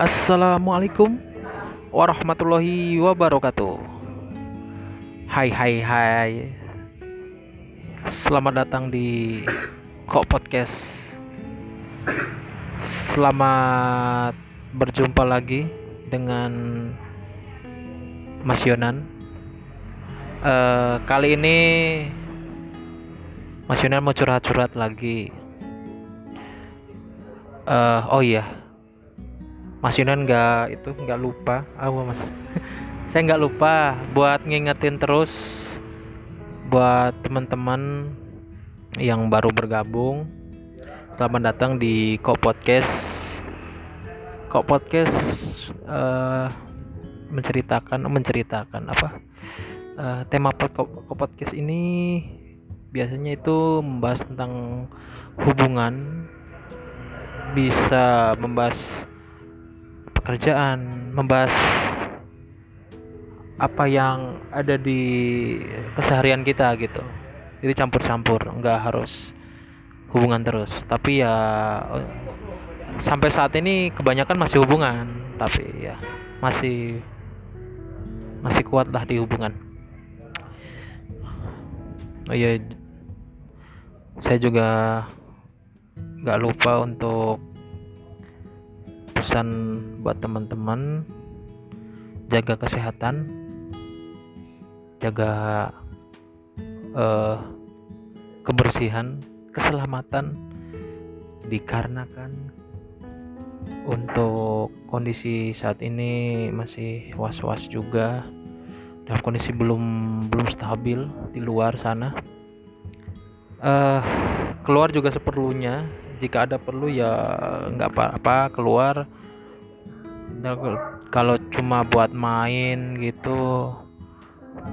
Assalamualaikum warahmatullahi wabarakatuh. Hai hai hai. Selamat datang di Kok Podcast. Selamat berjumpa lagi dengan Mas Yonan. Eh, kali ini Mas Yonan mau curhat-curhat lagi. Eh, oh iya, Mas Yunan nggak itu nggak lupa. Apa mas? Saya nggak lupa buat ngingetin terus buat teman-teman yang baru bergabung. Selamat datang di Kok Podcast. Kok Podcast eh, menceritakan menceritakan apa? Eh, tema Kok Podcast ini biasanya itu membahas tentang hubungan bisa membahas pekerjaan, membahas apa yang ada di keseharian kita gitu. Jadi campur-campur, nggak harus hubungan terus. Tapi ya sampai saat ini kebanyakan masih hubungan, tapi ya masih masih kuat lah di hubungan. Oh iya, saya juga nggak lupa untuk pesan buat teman-teman. Jaga kesehatan. Jaga uh, kebersihan keselamatan dikarenakan untuk kondisi saat ini masih was-was juga. Dalam kondisi belum belum stabil di luar sana. Uh, keluar juga seperlunya jika ada perlu ya nggak apa-apa keluar. Nah, kalau cuma buat main gitu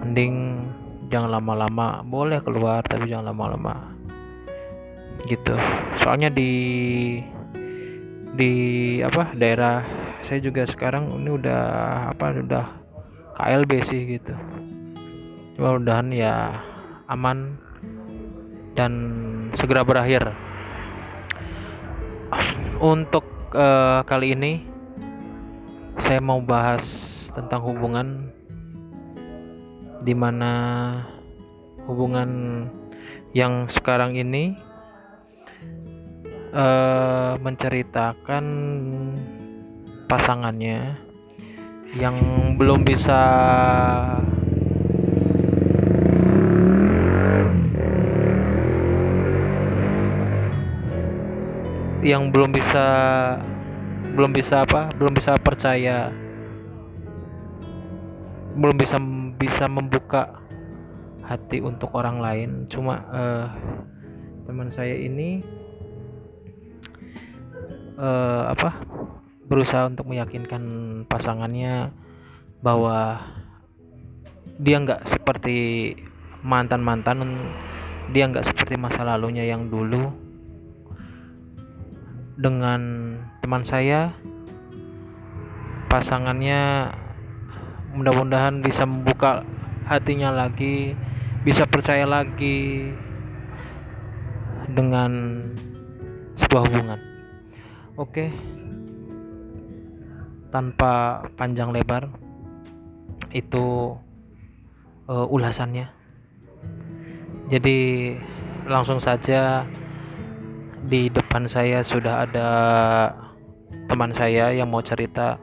mending jangan lama-lama. Boleh keluar tapi jangan lama-lama. Gitu. Soalnya di di apa daerah saya juga sekarang ini udah apa udah KLB sih gitu. Cuma mudahan ya aman dan segera berakhir untuk uh, kali ini saya mau bahas tentang hubungan di mana hubungan yang sekarang ini uh, menceritakan pasangannya yang belum bisa yang belum bisa belum bisa apa belum bisa percaya belum bisa bisa membuka hati untuk orang lain. Cuma uh, teman saya ini uh, apa berusaha untuk meyakinkan pasangannya bahwa dia nggak seperti mantan mantan dia nggak seperti masa lalunya yang dulu dengan teman saya. Pasangannya mudah-mudahan bisa membuka hatinya lagi bisa percaya lagi dengan sebuah hubungan. Oke. Tanpa panjang lebar itu uh, ulasannya. Jadi langsung saja di depan saya sudah ada teman saya yang mau cerita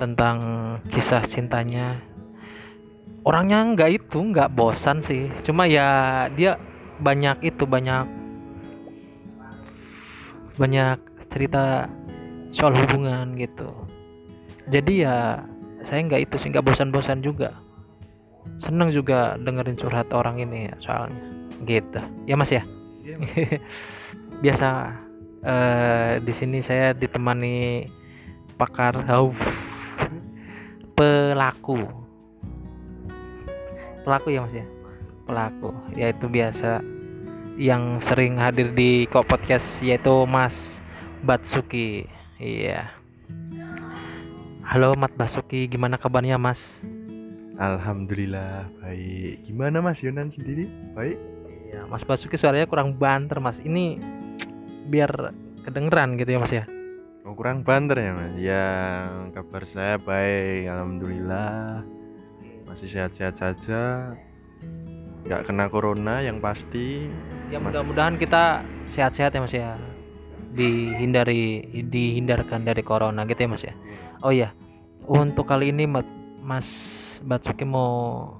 tentang kisah cintanya. Orangnya nggak itu nggak bosan sih. Cuma ya dia banyak itu banyak banyak cerita soal hubungan gitu. Jadi ya saya nggak itu sih nggak bosan-bosan juga. Seneng juga dengerin curhat orang ini ya soalnya. Gitu. Ya mas ya? Yeah, biasa uh, di sini saya ditemani pakar oh, pelaku. Pelaku ya mas ya? Pelaku yaitu biasa yang sering hadir di kok podcast yaitu Mas Batsuki. Iya. Halo Mat Basuki gimana kabarnya Mas? Alhamdulillah baik. Gimana Mas Yonan sendiri? Baik? Iya, Mas Basuki suaranya kurang banter Mas. Ini biar kedengeran gitu ya mas ya Oh, kurang banter ya mas yang kabar saya baik alhamdulillah masih sehat-sehat saja nggak kena corona yang pasti Ya mudah-mudahan kita sehat-sehat ya Mas ya. Dihindari dihindarkan dari corona gitu ya Mas ya. Oh iya. Untuk kali ini Mas Batsuki mau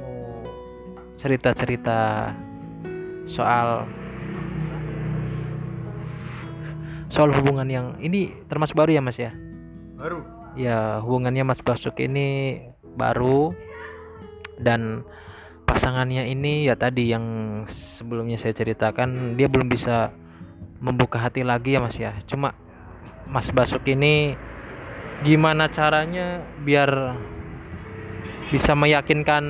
mau cerita-cerita soal soal hubungan yang ini termasuk baru ya Mas ya. baru Ya, hubungannya Mas Basuki ini baru dan pasangannya ini ya tadi yang sebelumnya saya ceritakan dia belum bisa membuka hati lagi ya Mas ya. Cuma Mas Basuki ini gimana caranya biar bisa meyakinkan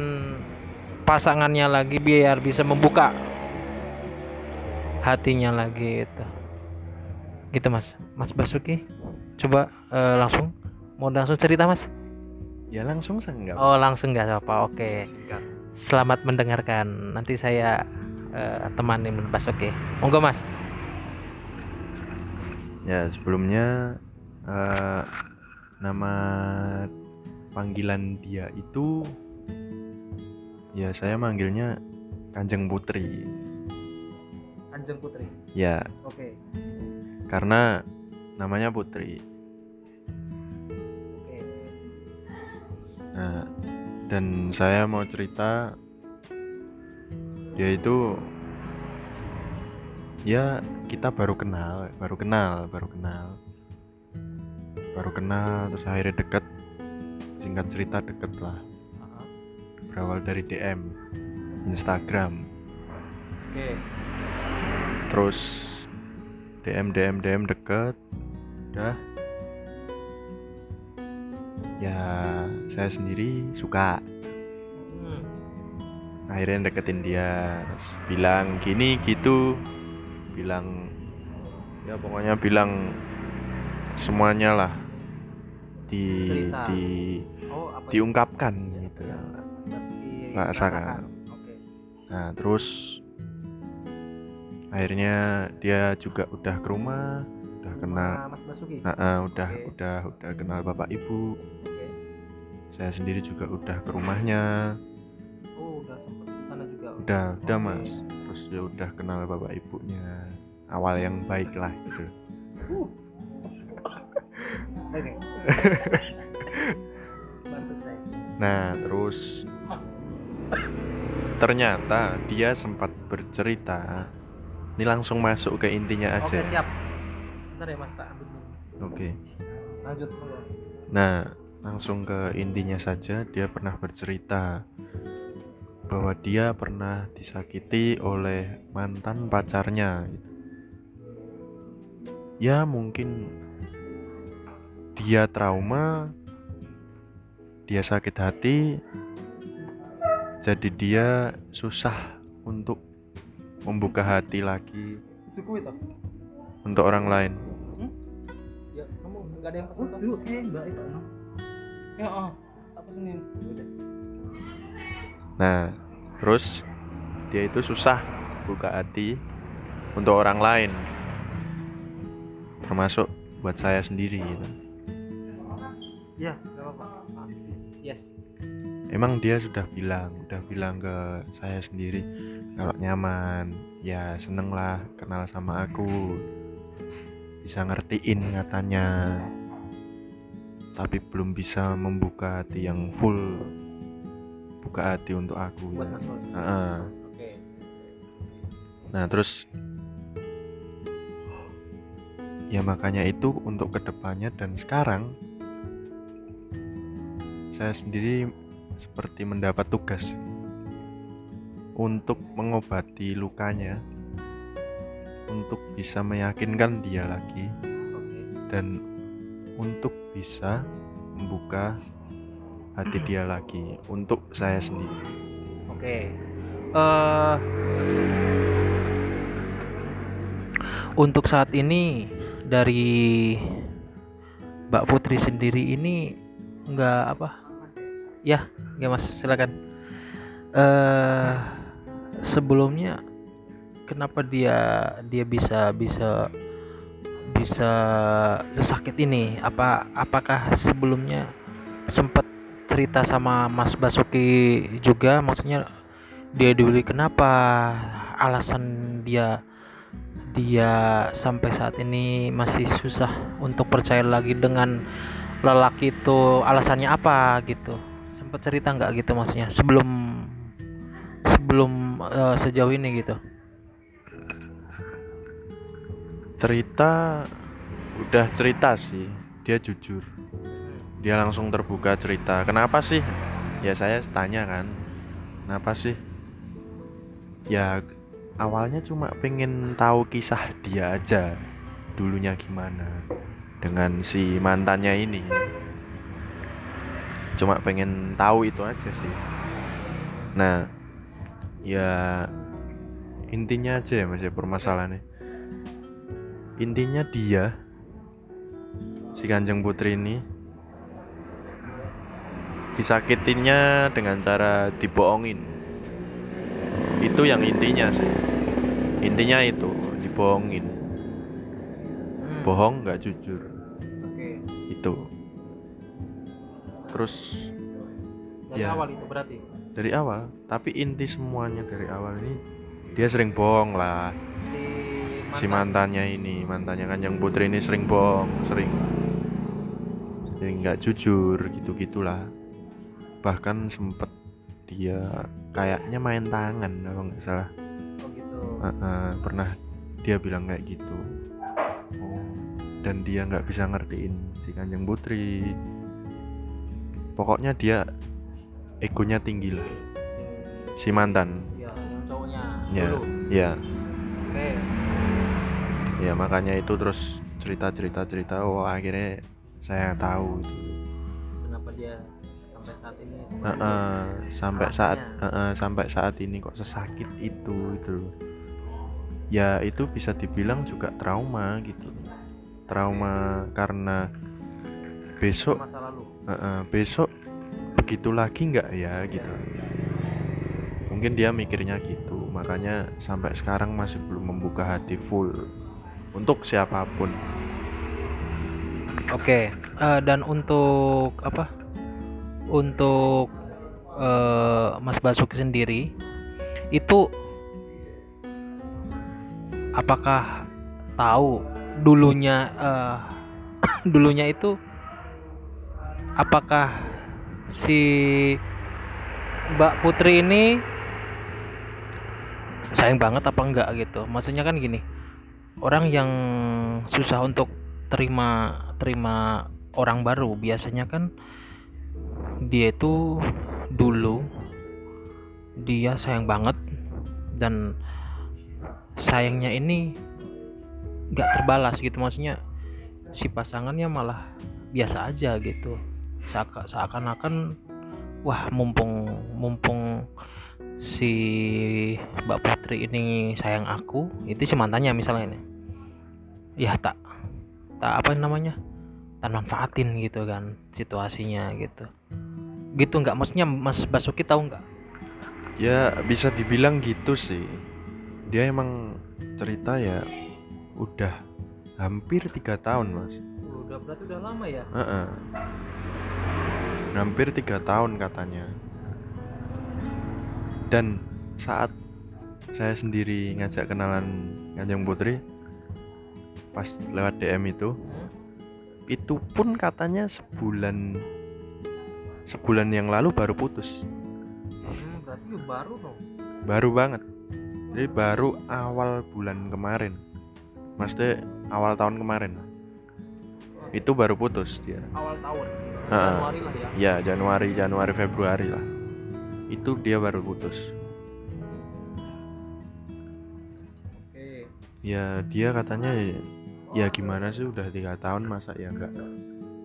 pasangannya lagi biar bisa membuka hatinya lagi gitu. Gitu Mas. Mas Basuki coba eh, langsung. Mau langsung cerita Mas. ya langsung saya nggak Oh langsung nggak apa oke. Singkat. Selamat mendengarkan. Nanti saya eh, temani Mas oke monggo Mas. Ya sebelumnya eh, nama panggilan dia itu ya saya manggilnya Kanjeng Putri. Anjeng Putri? Ya. Oke karena namanya Putri Nah, dan saya mau cerita dia itu ya kita baru kenal, baru kenal, baru kenal. Baru kenal terus akhirnya deket. Singkat cerita deket lah. Berawal dari DM Instagram. oke Terus DM DM DM deket. Udah ya saya sendiri suka. Hmm, akhirnya deketin dia terus bilang gini gitu. Bilang ya pokoknya bilang semuanya lah. Di Cerita. di oh apa diungkapkan Ya, gitu. yang Basuki Rasakan. oke. Nah terus akhirnya dia juga udah ke rumah udah kenal Sama Mas Basuki? Ah, ah, udah Oke. udah udah kenal bapak ibu. Oke. Saya sendiri juga udah ke rumahnya. Oh udah sempet ke sana juga? Udah udah Oke. mas. Terus ya udah kenal bapak ibunya. Awal yang baik lah gitu. Saya. Nah terus ternyata dia sempat bercerita ini langsung masuk ke intinya oke aja siap. Bentar ya Mas tak ambil dulu. oke. Lanjut nah langsung ke intinya saja dia pernah bercerita bahwa dia pernah disakiti oleh mantan pacarnya. Ya mungkin dia trauma dia sakit hati jadi dia susah untuk membuka hati lagi untuk orang lain ya kamu nggak ada yang? Dulu mbak itu. Ya oh. Nah, terus dia itu susah buka hati untuk orang lain, termasuk buat saya sendiri. Gitu. ya yes Emang dia sudah bilang, udah bilang ke saya sendiri kalau nyaman, ya seneng lah kenal sama aku, bisa ngertiin katanya, tapi belum bisa membuka hati yang full, buka hati untuk aku. buat Mas Heeh. oke. Nah terus? Ya makanya itu untuk ke depannya dan sekarang Saya sendiri seperti mendapat tugas Untuk mengobati lukanya Untuk bisa meyakinkan dia lagi Dan untuk bisa membuka hati dia lagi Untuk saya sendiri Oke. Eh untuk saat ini dari Mbak Putri sendiri ini nggak apa? Ya, nggak Mas, silakan. Eh sebelumnya kenapa dia dia bisa bisa bisa sesakit ini? Apa apakah sebelumnya sempat cerita sama Mas Basuki juga? Maksudnya dia dulu kenapa? Alasan dia dia sampai saat ini masih susah untuk percaya lagi dengan lelaki itu? Alasannya apa gitu? Sempat cerita nggak gitu maksudnya? Sebelum sebelum eh, sejauh ini gitu? Cerita udah cerita sih. Dia jujur. Dia langsung terbuka cerita. Kenapa sih? Ya saya tanya kan. Kenapa sih? Ya awalnya cuma pengen tahu kisah dia aja. Dulunya gimana? Dengan si mantannya ini. Cuma pengen tahu itu aja sih. Nah ya intinya aja ya mas ya permasalahannya. Intinya dia si kanjeng putri ini disakitinya dengan cara dibohongin. Itu yang intinya sih. Intinya itu dibohongin. Bohong nggak jujur. Oke. Itu. Terus dari Ya. awal itu berarti dari awal tapi inti semuanya dari awal ini dia sering bohong lah. Si si mantannya ini mantannya kanjeng putri ini sering bohong sering sering nggak jujur gitu gitulah bahkan sempet dia kayaknya main tangan kalau nggak salah. Oh gitu. Ah, ah, pernah dia bilang kayak gitu. Oh dan dia nggak bisa ngertiin si kanjeng putri. Pokoknya dia egonya tinggi lah. Si si mantan. Ya yang cowoknya. Ya dulu. ya oke. Ya makanya itu terus cerita cerita cerita oh akhirnya saya tahu itu. Kenapa dia sampai saat ini itu? ah, sampai saat ah, ah, sampai saat ini kok sesakit itu itu ya itu bisa dibilang juga trauma gitu trauma karena besok masa lalu. ah, ah, besok begitu lagi nggak ya gitu. Mungkin dia mikirnya gitu. Makanya sampai sekarang masih belum membuka hati full untuk siapa pun. Oke, eh, dan untuk apa? Untuk eh, Mas Basuki sendiri itu apakah tahu dulunya eh, dulunya itu apakah si Mbak Putri ini sayang banget apa enggak gitu? Maksudnya kan gini, orang yang susah untuk terima terima orang baru biasanya kan dia itu dulu dia sayang banget dan sayangnya ini nggak terbalas gitu maksudnya si pasangannya malah biasa aja gitu seakan-akan wah mumpung mumpung si Mbak Putri ini sayang aku itu si mantannya misalnya ini ya tak tak apa namanya tak manfaatin gitu kan situasinya gitu gitu nggak maksudnya Mas Basuki tahu nggak Ya bisa dibilang gitu sih. Dia emang cerita ya udah hampir tiga tahun mas. udah berarti udah lama ya Heeh. Hampir tiga tahun katanya. Dan saat saya sendiri ngajak kenalan Kanjeng Putri pas lewat DM itu, Hmm? itu pun katanya sebulan sebulan yang lalu baru putus. Hmm, berarti baru dong baru banget jadi baru awal bulan kemarin maksudnya awal tahun kemarin lah. Itu baru putus dia. Awal tahun. Ha-ha. Januari lah ya. Ya Januari Januari Februari lah. Itu dia baru putus. Oke. Ya dia katanya ya, ya gimana sih udah tiga tahun masa ya nggak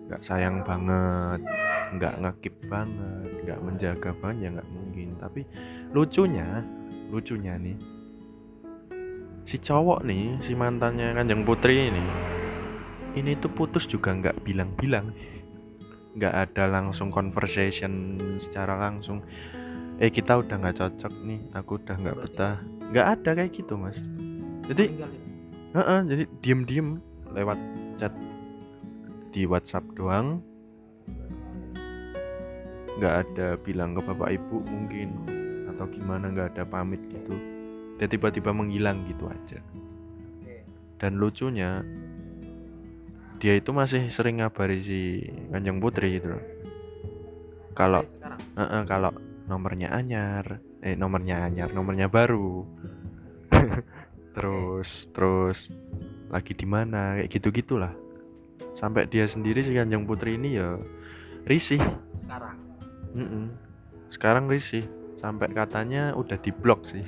nggak sayang banget nggak ngekip banget nggak menjaga banget ya nggak mungkin. Tapi lucunya lucunya nih si cowok nih si mantannya kanjeng putri ini ini tuh putus juga nggak bilang-bilang. Nggak ada langsung conversation secara langsung. Eh kita udah nggak cocok nih aku udah nggak betah. Nggak ada kayak gitu mas. Jadi Tinggalin. Heeh, jadi diem-diem lewat chat di WhatsApp doang. Nggak ada bilang ke bapak ibu mungkin atau gimana nggak ada pamit gitu. Dia tiba-tiba menghilang gitu aja. Dan lucunya dia itu masih sering ngabari si Kanjeng Putri gitu loh. Kalau eh, eh, kalau nomornya anyar eh nomornya anyar nomornya baru. Terus terus lagi di mana kayak gitu gitulah sampai dia sendiri si Kanjeng Putri ini ya risih. Sekarang. Mm-mm. sekarang risih. Sampai katanya udah diblok sih.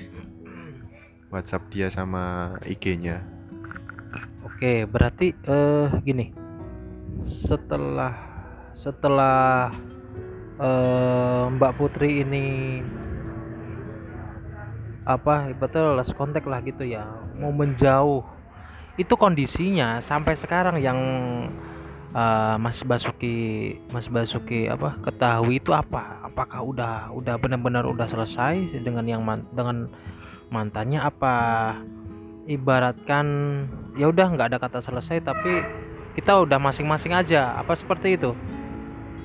WhatsApp dia sama IG-nya Oke, berarti eh gini. Setelah setelah eh, Mbak Putri ini apa ibaratnya lost kontak lah gitu ya, mau menjauh. Itu kondisinya sampai sekarang yang eh, Mas Basuki Mas Basuki apa ketahui itu apa? Apakah udah udah benar-benar udah selesai dengan yang dengan mantannya apa? Ibaratkan ya udah nggak ada kata selesai tapi kita udah masing-masing aja. Apa seperti itu?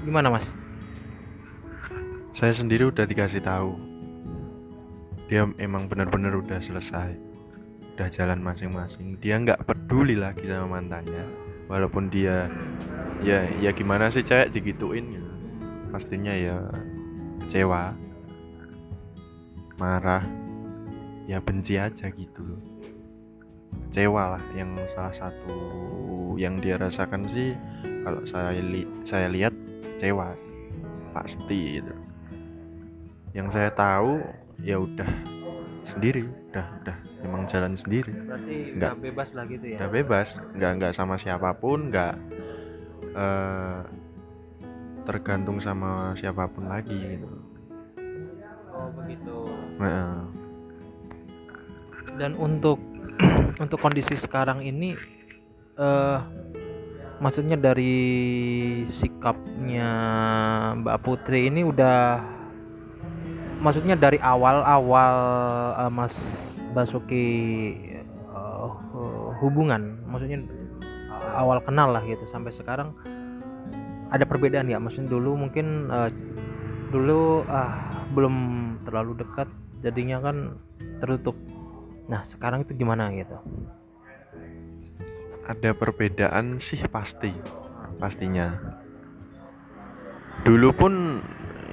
Gimana mas? Saya sendiri udah dikasih tahu. Dia emang benar-benar udah selesai. Udah jalan masing-masing. Dia nggak peduli lagi sama mantannya. Walaupun dia ya ya gimana sih cewek digituin gitu pastinya ya kecewa. Marah. Ya benci aja gitu loh kecewa lah. Yang salah satu yang dia rasakan sih kalau saya li saya lihat kecewa pasti gitu. Yang saya tahu ya udah sendiri udah udah emang jalan sendiri. Berarti Nggak. udah bebas lah gitu ya? Udah bebas nggak nggak sama siapa pun nggak eh, tergantung sama siapa pun lagi gitu. Oh begitu. Heeh. dan untuk untuk kondisi sekarang ini eh maksudnya dari sikapnya Mbak Putri ini udah maksudnya dari awal-awal eh, Mas Basuki eh, hubungan maksudnya awal kenal lah gitu sampai sekarang ada perbedaan ya maksudnya dulu mungkin eh, dulu ah belum terlalu dekat jadinya kan tertutup nah sekarang itu gimana gitu? Ada perbedaan sih pasti pastinya. Dulu pun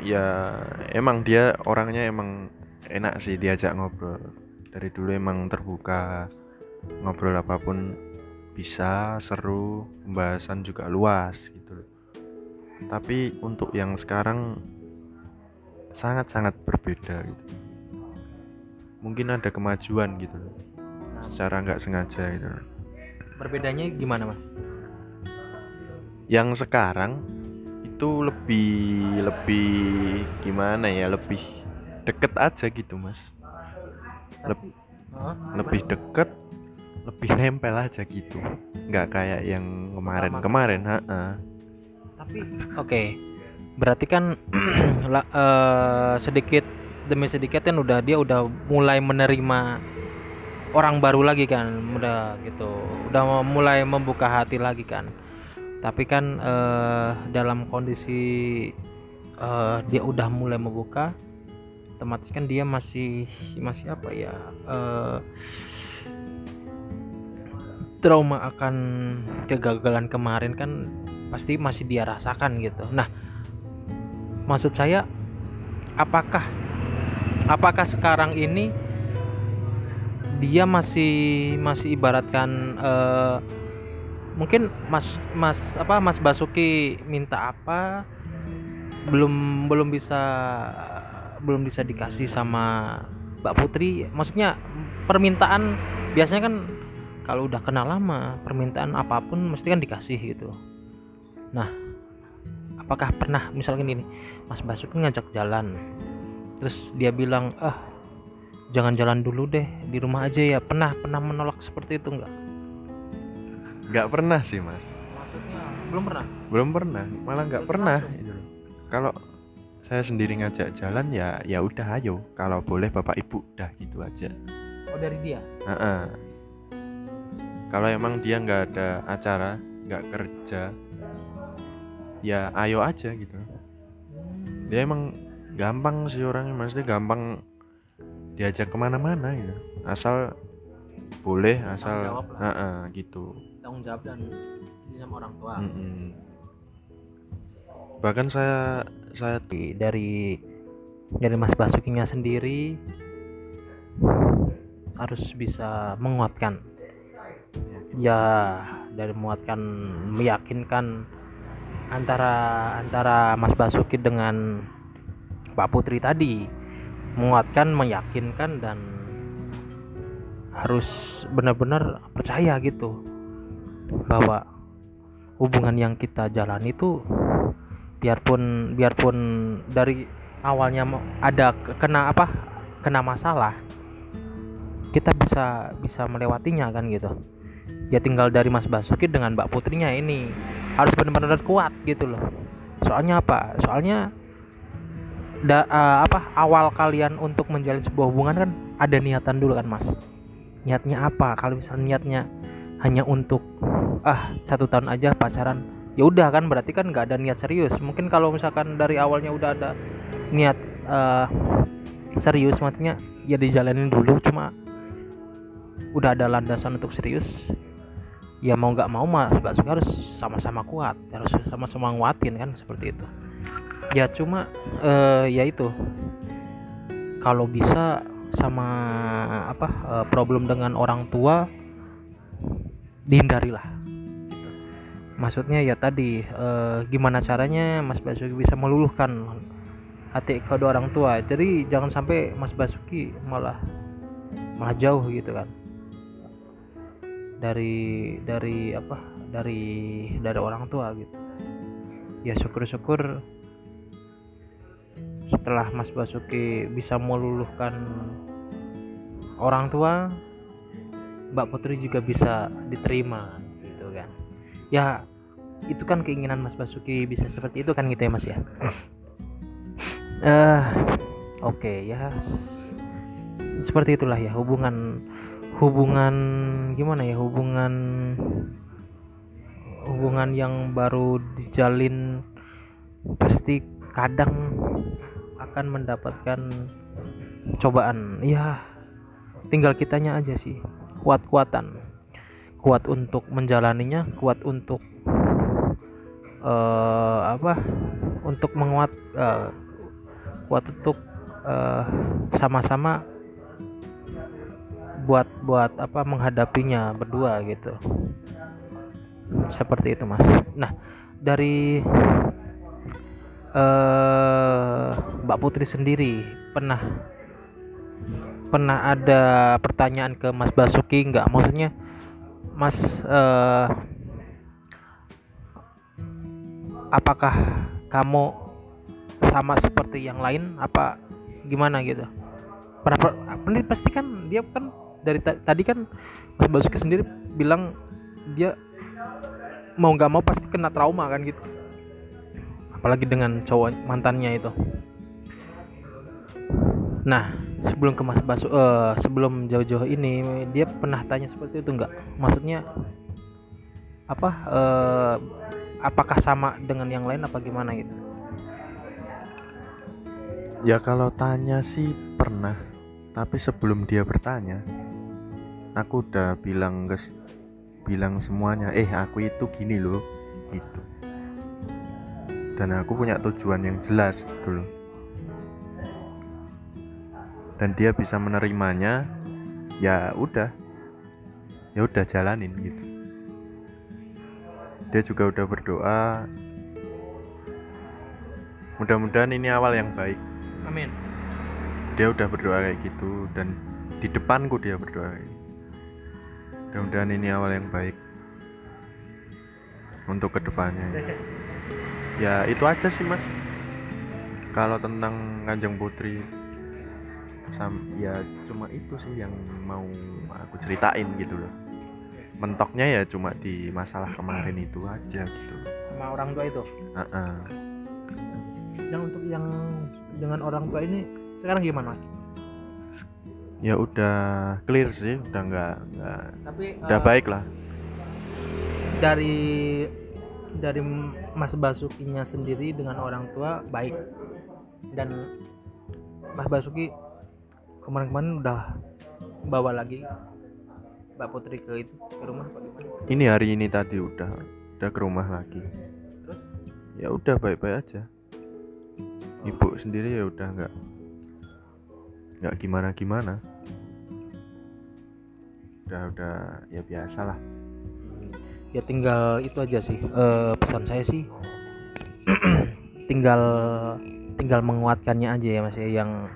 ya emang dia orangnya emang enak sih diajak ngobrol. Dari dulu emang terbuka ngobrol apa pun bisa seru pembahasan juga luas gitu. Tapi untuk yang sekarang sangat-sangat berbeda gitu mungkin ada kemajuan gitu loh. Secara nggak sengaja gitu loh. Berbedanya gimana mas? Yang sekarang itu lebih lebih gimana ya lebih deket aja gitu mas. Leb- lebih deket lebih nempel aja gitu. Nggak kayak yang kemarin. Lama. kemarin ha tapi oke. Berarti kan la- eh, sedikit demi sedikit kan udah dia udah mulai menerima orang baru lagi kan udah gitu udah mulai membuka hati lagi kan tapi kan eh, dalam kondisi eh, dia udah mulai membuka otomatis kan dia masih masih apa ya eh, trauma akan kegagalan kemarin kan pasti masih dia rasakan gitu. Nah, maksud saya apakah apakah sekarang ini dia masih masih ibaratkan eh, mungkin Mas Mas apa Mas Basuki minta apa? Belum belum bisa belum bisa dikasih sama Mbak Putri. Maksudnya permintaan biasanya kan kalau udah kenal lama permintaan apa pun mesti kan dikasih gitu. Nah apakah pernah misalnya gini Mas Basuki ngajak jalan terus dia bilang ah jangan jalan dulu deh di rumah aja ya. Pernah pernah menolak seperti itu enggak nggak pernah sih mas. Maksudnya belum pernah? Belum pernah malah nggak pernah. langsung? gitu. Kalau saya sendiri ngajak jalan ya ya udah ayo. Kalau boleh bapak ibu udah gitu aja. Oh dari dia? Heeh. kalau emang dia nggak ada acara nggak kerja ya ayo aja gitu. Dia emang gampang sih orangnya maksudnya gampang diajak ke mana-mana gitu asal boleh asal jawab lah. Heeh, gitu tanggung jawab dan ini sama orang tua Mm-mm. bahkan saya saya dari dari Mas Basukinya sendiri harus bisa menguatkan ya dari menguatkan meyakinkan antara antara Mas Basuki dengan Pak Putri tadi menguatkan meyakinkan dan harus benar-benar percaya gitu bahwa hubungan yang kita jalani itu biarpun biarpun dari awalnya ada ke- kena apa kena masalah kita bisa bisa melewatinya kan gitu. Ya tinggal dari Mas Basuki dengan Mbak Putrinya ini harus benar-benar kuat gitu loh. Soalnya apa? Soalnya da, eh, apa awal kalian untuk menjalin sebuah hubungan kan ada niatan dulu kan Mas? Niatnya apa? Kalau misalnya niatnya hanya untuk ah satu tahun aja pacaran ya udah kan berarti kan nggak ada niat serius. Mungkin kalau misalkan dari awalnya udah ada niat eh, serius maksudnya ya dijalanin dulu cuma udah ada landasan untuk serius ya mau nggak mau mas Basuki harus sama-sama kuat harus sama-sama nguatin kan seperti itu ya cuma eh, ya itu. Kalau bisa sama apa eh, problem dengan orang tua dihindarilah. Maksudnya ya tadi eh, gimana caranya Mas Basuki bisa meluluhkan hati kedua orang tua. Jadi jangan sampai Mas Basuki malah malah jauh gitu kan. Dari dari apa dari dari orang tua gitu. Ya syukur-syukur setelah Mas Basuki bisa meluluhkan orang tua Mbak Putri juga bisa diterima gitu kan. Ya itu kan keinginan Mas Basuki bisa seperti itu kan gitu ya Mas ya? Eh oke ya. S- seperti itulah ya hubungan hubungan gimana ya hubungan hubungan yang baru dijalin pasti kadang akan mendapatkan cobaan. Ya tinggal kitanya aja sih. Kuat-kuatan. Kuat untuk menjalaninya kuat untuk eh apa? Untuk menguat eh, kuat untuk eh, sama-sama buat buat apa? Menghadapinya berdua gitu. Seperti itu mas. Nah dari eh Mbak Putri sendiri pernah pernah ada pertanyaan ke Mas Basuki nggak? Maksudnya Mas eh, apakah kamu sama seperti yang lain? Apa gimana gitu? Pernah per- ini pasti kan dia kan dari ta- tadi kan Mas Basuki sendiri bilang dia mau nggak mau pasti kena trauma kan gitu. Apalagi dengan cowok mantannya itu nah sebelum ke Mas Basu eh, sebelum jauh-jauh ini dia pernah tanya seperti itu nggak maksudnya apa eh, apakah sama dengan yang lain apa gimana gitu Ya kalau tanya sih pernah, tapi sebelum dia bertanya, aku udah bilang ke bilang semuanya, eh aku itu gini loh, gitu. Dan aku punya tujuan yang jelas gitu. Dan dia bisa menerimanya, ya udah, ya udah jalanin gitu. Dia juga udah berdoa. Mudah-mudahan ini awal yang baik Amin dia udah berdoa kayak gitu dan di depanku dia berdoa gitu. mudah-mudahan ini awal yang baik untuk ke depannya ya itu aja sih mas kalau tentang kanjeng putri sam ya cuma itu sih yang mau aku ceritain gitu loh. Mentoknya ya cuma di masalah kemarin itu aja gitu. Sama orang tua itu? Heeh. yang untuk yang dengan orang tua ini sekarang gimana? Ya udah clear sih udah nggak nggak tapi udah eh, baik lah. dari dari Mas Basukinya sendiri dengan orang tua baik. Dan Mas Basuki kemarin-kemarin udah bawa lagi Mbak Putri ke itu ke rumah apa gimana? ini hari ini tadi udah udah ke rumah lagi. Ya udah baik-baik aja. Ibu sendiri ya udah nggak nggak gimana gimana udah udah ya biasa lah ya tinggal itu aja sih Eh, pesan saya sih. Tinggal tinggal menguatkannya aja ya mas ya yang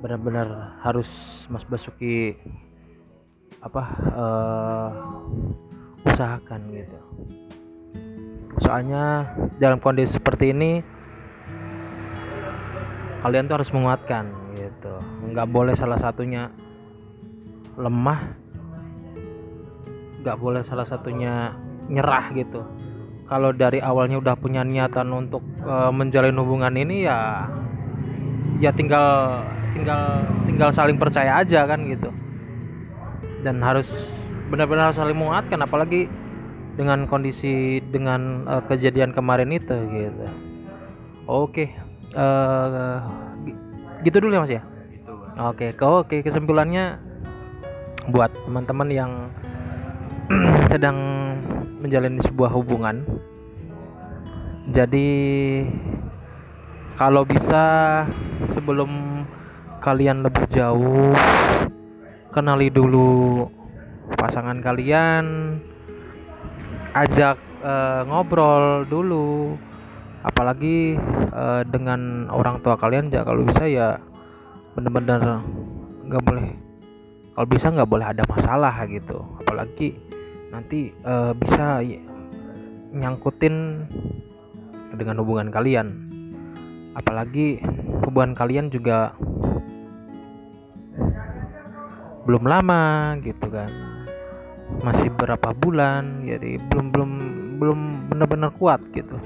benar-benar harus Mas Basuki apa eh, usahakan gitu. Soalnya dalam kondisi seperti ini kalian tuh harus menguatkan gitu. Nggak boleh salah satunya lemah nggak boleh salah satunya nyerah gitu. Kalau dari awalnya udah punya niatan untuk eh, menjalin hubungan ini ya ya tinggal tinggal tinggal saling percaya aja kan gitu. Dan harus benar-benar harus saling menguatkan apalagi dengan kondisi dengan eh, kejadian kemarin itu gitu. Oke eh, gi- gitu dulu ya mas ya? Oke ke- oke kesimpulannya buat teman-teman yang sedang menjalani sebuah hubungan. Jadi kalau bisa sebelum kalian lebih jauh kenali dulu pasangan kalian, ajak eh, ngobrol dulu. Apalagi eh, dengan orang tua kalian ya kalau bisa ya bener-bener nggak boleh kalau bisa nggak boleh ada masalah gitu apalagi nanti eh, bisa nyangkutin dengan hubungan kalian apalagi hubungan kalian juga belum lama gitu kan. Masih berapa bulan jadi belum belum belum benar-benar kuat gitu.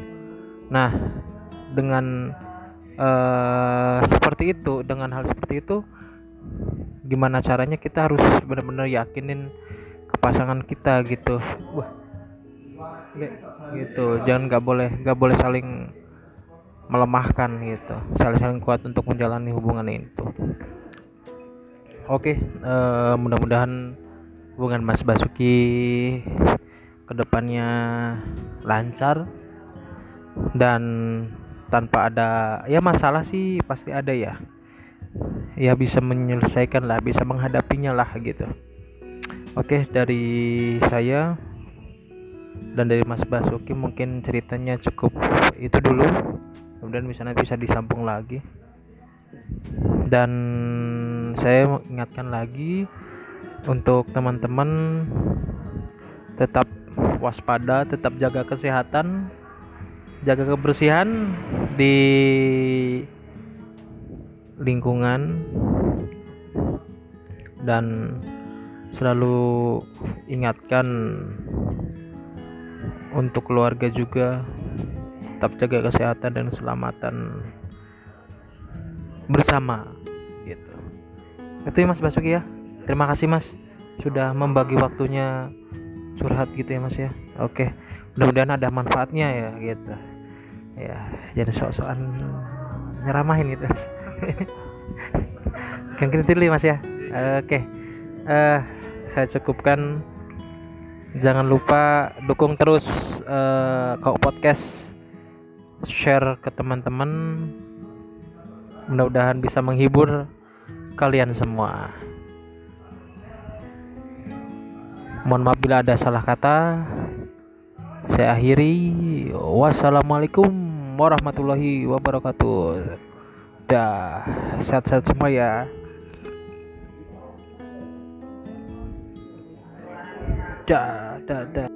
Nah dengan eh, seperti itu dengan hal seperti itu gimana caranya kita harus benar-benar yakinin ke pasangan kita gitu? Wah gitu. Jangan nggak boleh nggak boleh saling melemahkan gitu. Saling saling kuat untuk menjalani hubungan itu oke eh, mudah-mudahan hubungan Mas Basuki ke depannya lancar. Dan tanpa ada ya masalah sih pasti ada ya. Ya bisa menyelesaikan lah bisa menghadapinya lah gitu. Oke dari saya dan dari Mas Basuki mungkin ceritanya cukup itu dulu. Kemudian nanti bisa disambung lagi. Dan saya mengingatkan lagi untuk teman-teman tetap waspada tetap jaga kesehatan jaga kebersihan di lingkungan dan selalu ingatkan untuk keluarga juga tetap jaga kesehatan dan keselamatan bersama itu ya Mas Basuki ya. Terima kasih Mas. Sudah membagi waktunya curhat gitu ya Mas ya. Oke. Mudah-mudahan ada manfaatnya ya gitu. Ya jadi sok-sokan nyeramahin gitu Mas. Kan ya, Mas ya. Oke. Eh saya cukupkan. Jangan lupa dukung terus eh kok podcast. Share ke teman-teman. Mudah-mudahan bisa menghibur kalian semua. Mohon maaf bila ada salah kata. Saya akhiri. Wassalamualaikum warahmatullahi wabarakatuh. Dah sehat-sehat semua ya. Dah dah dah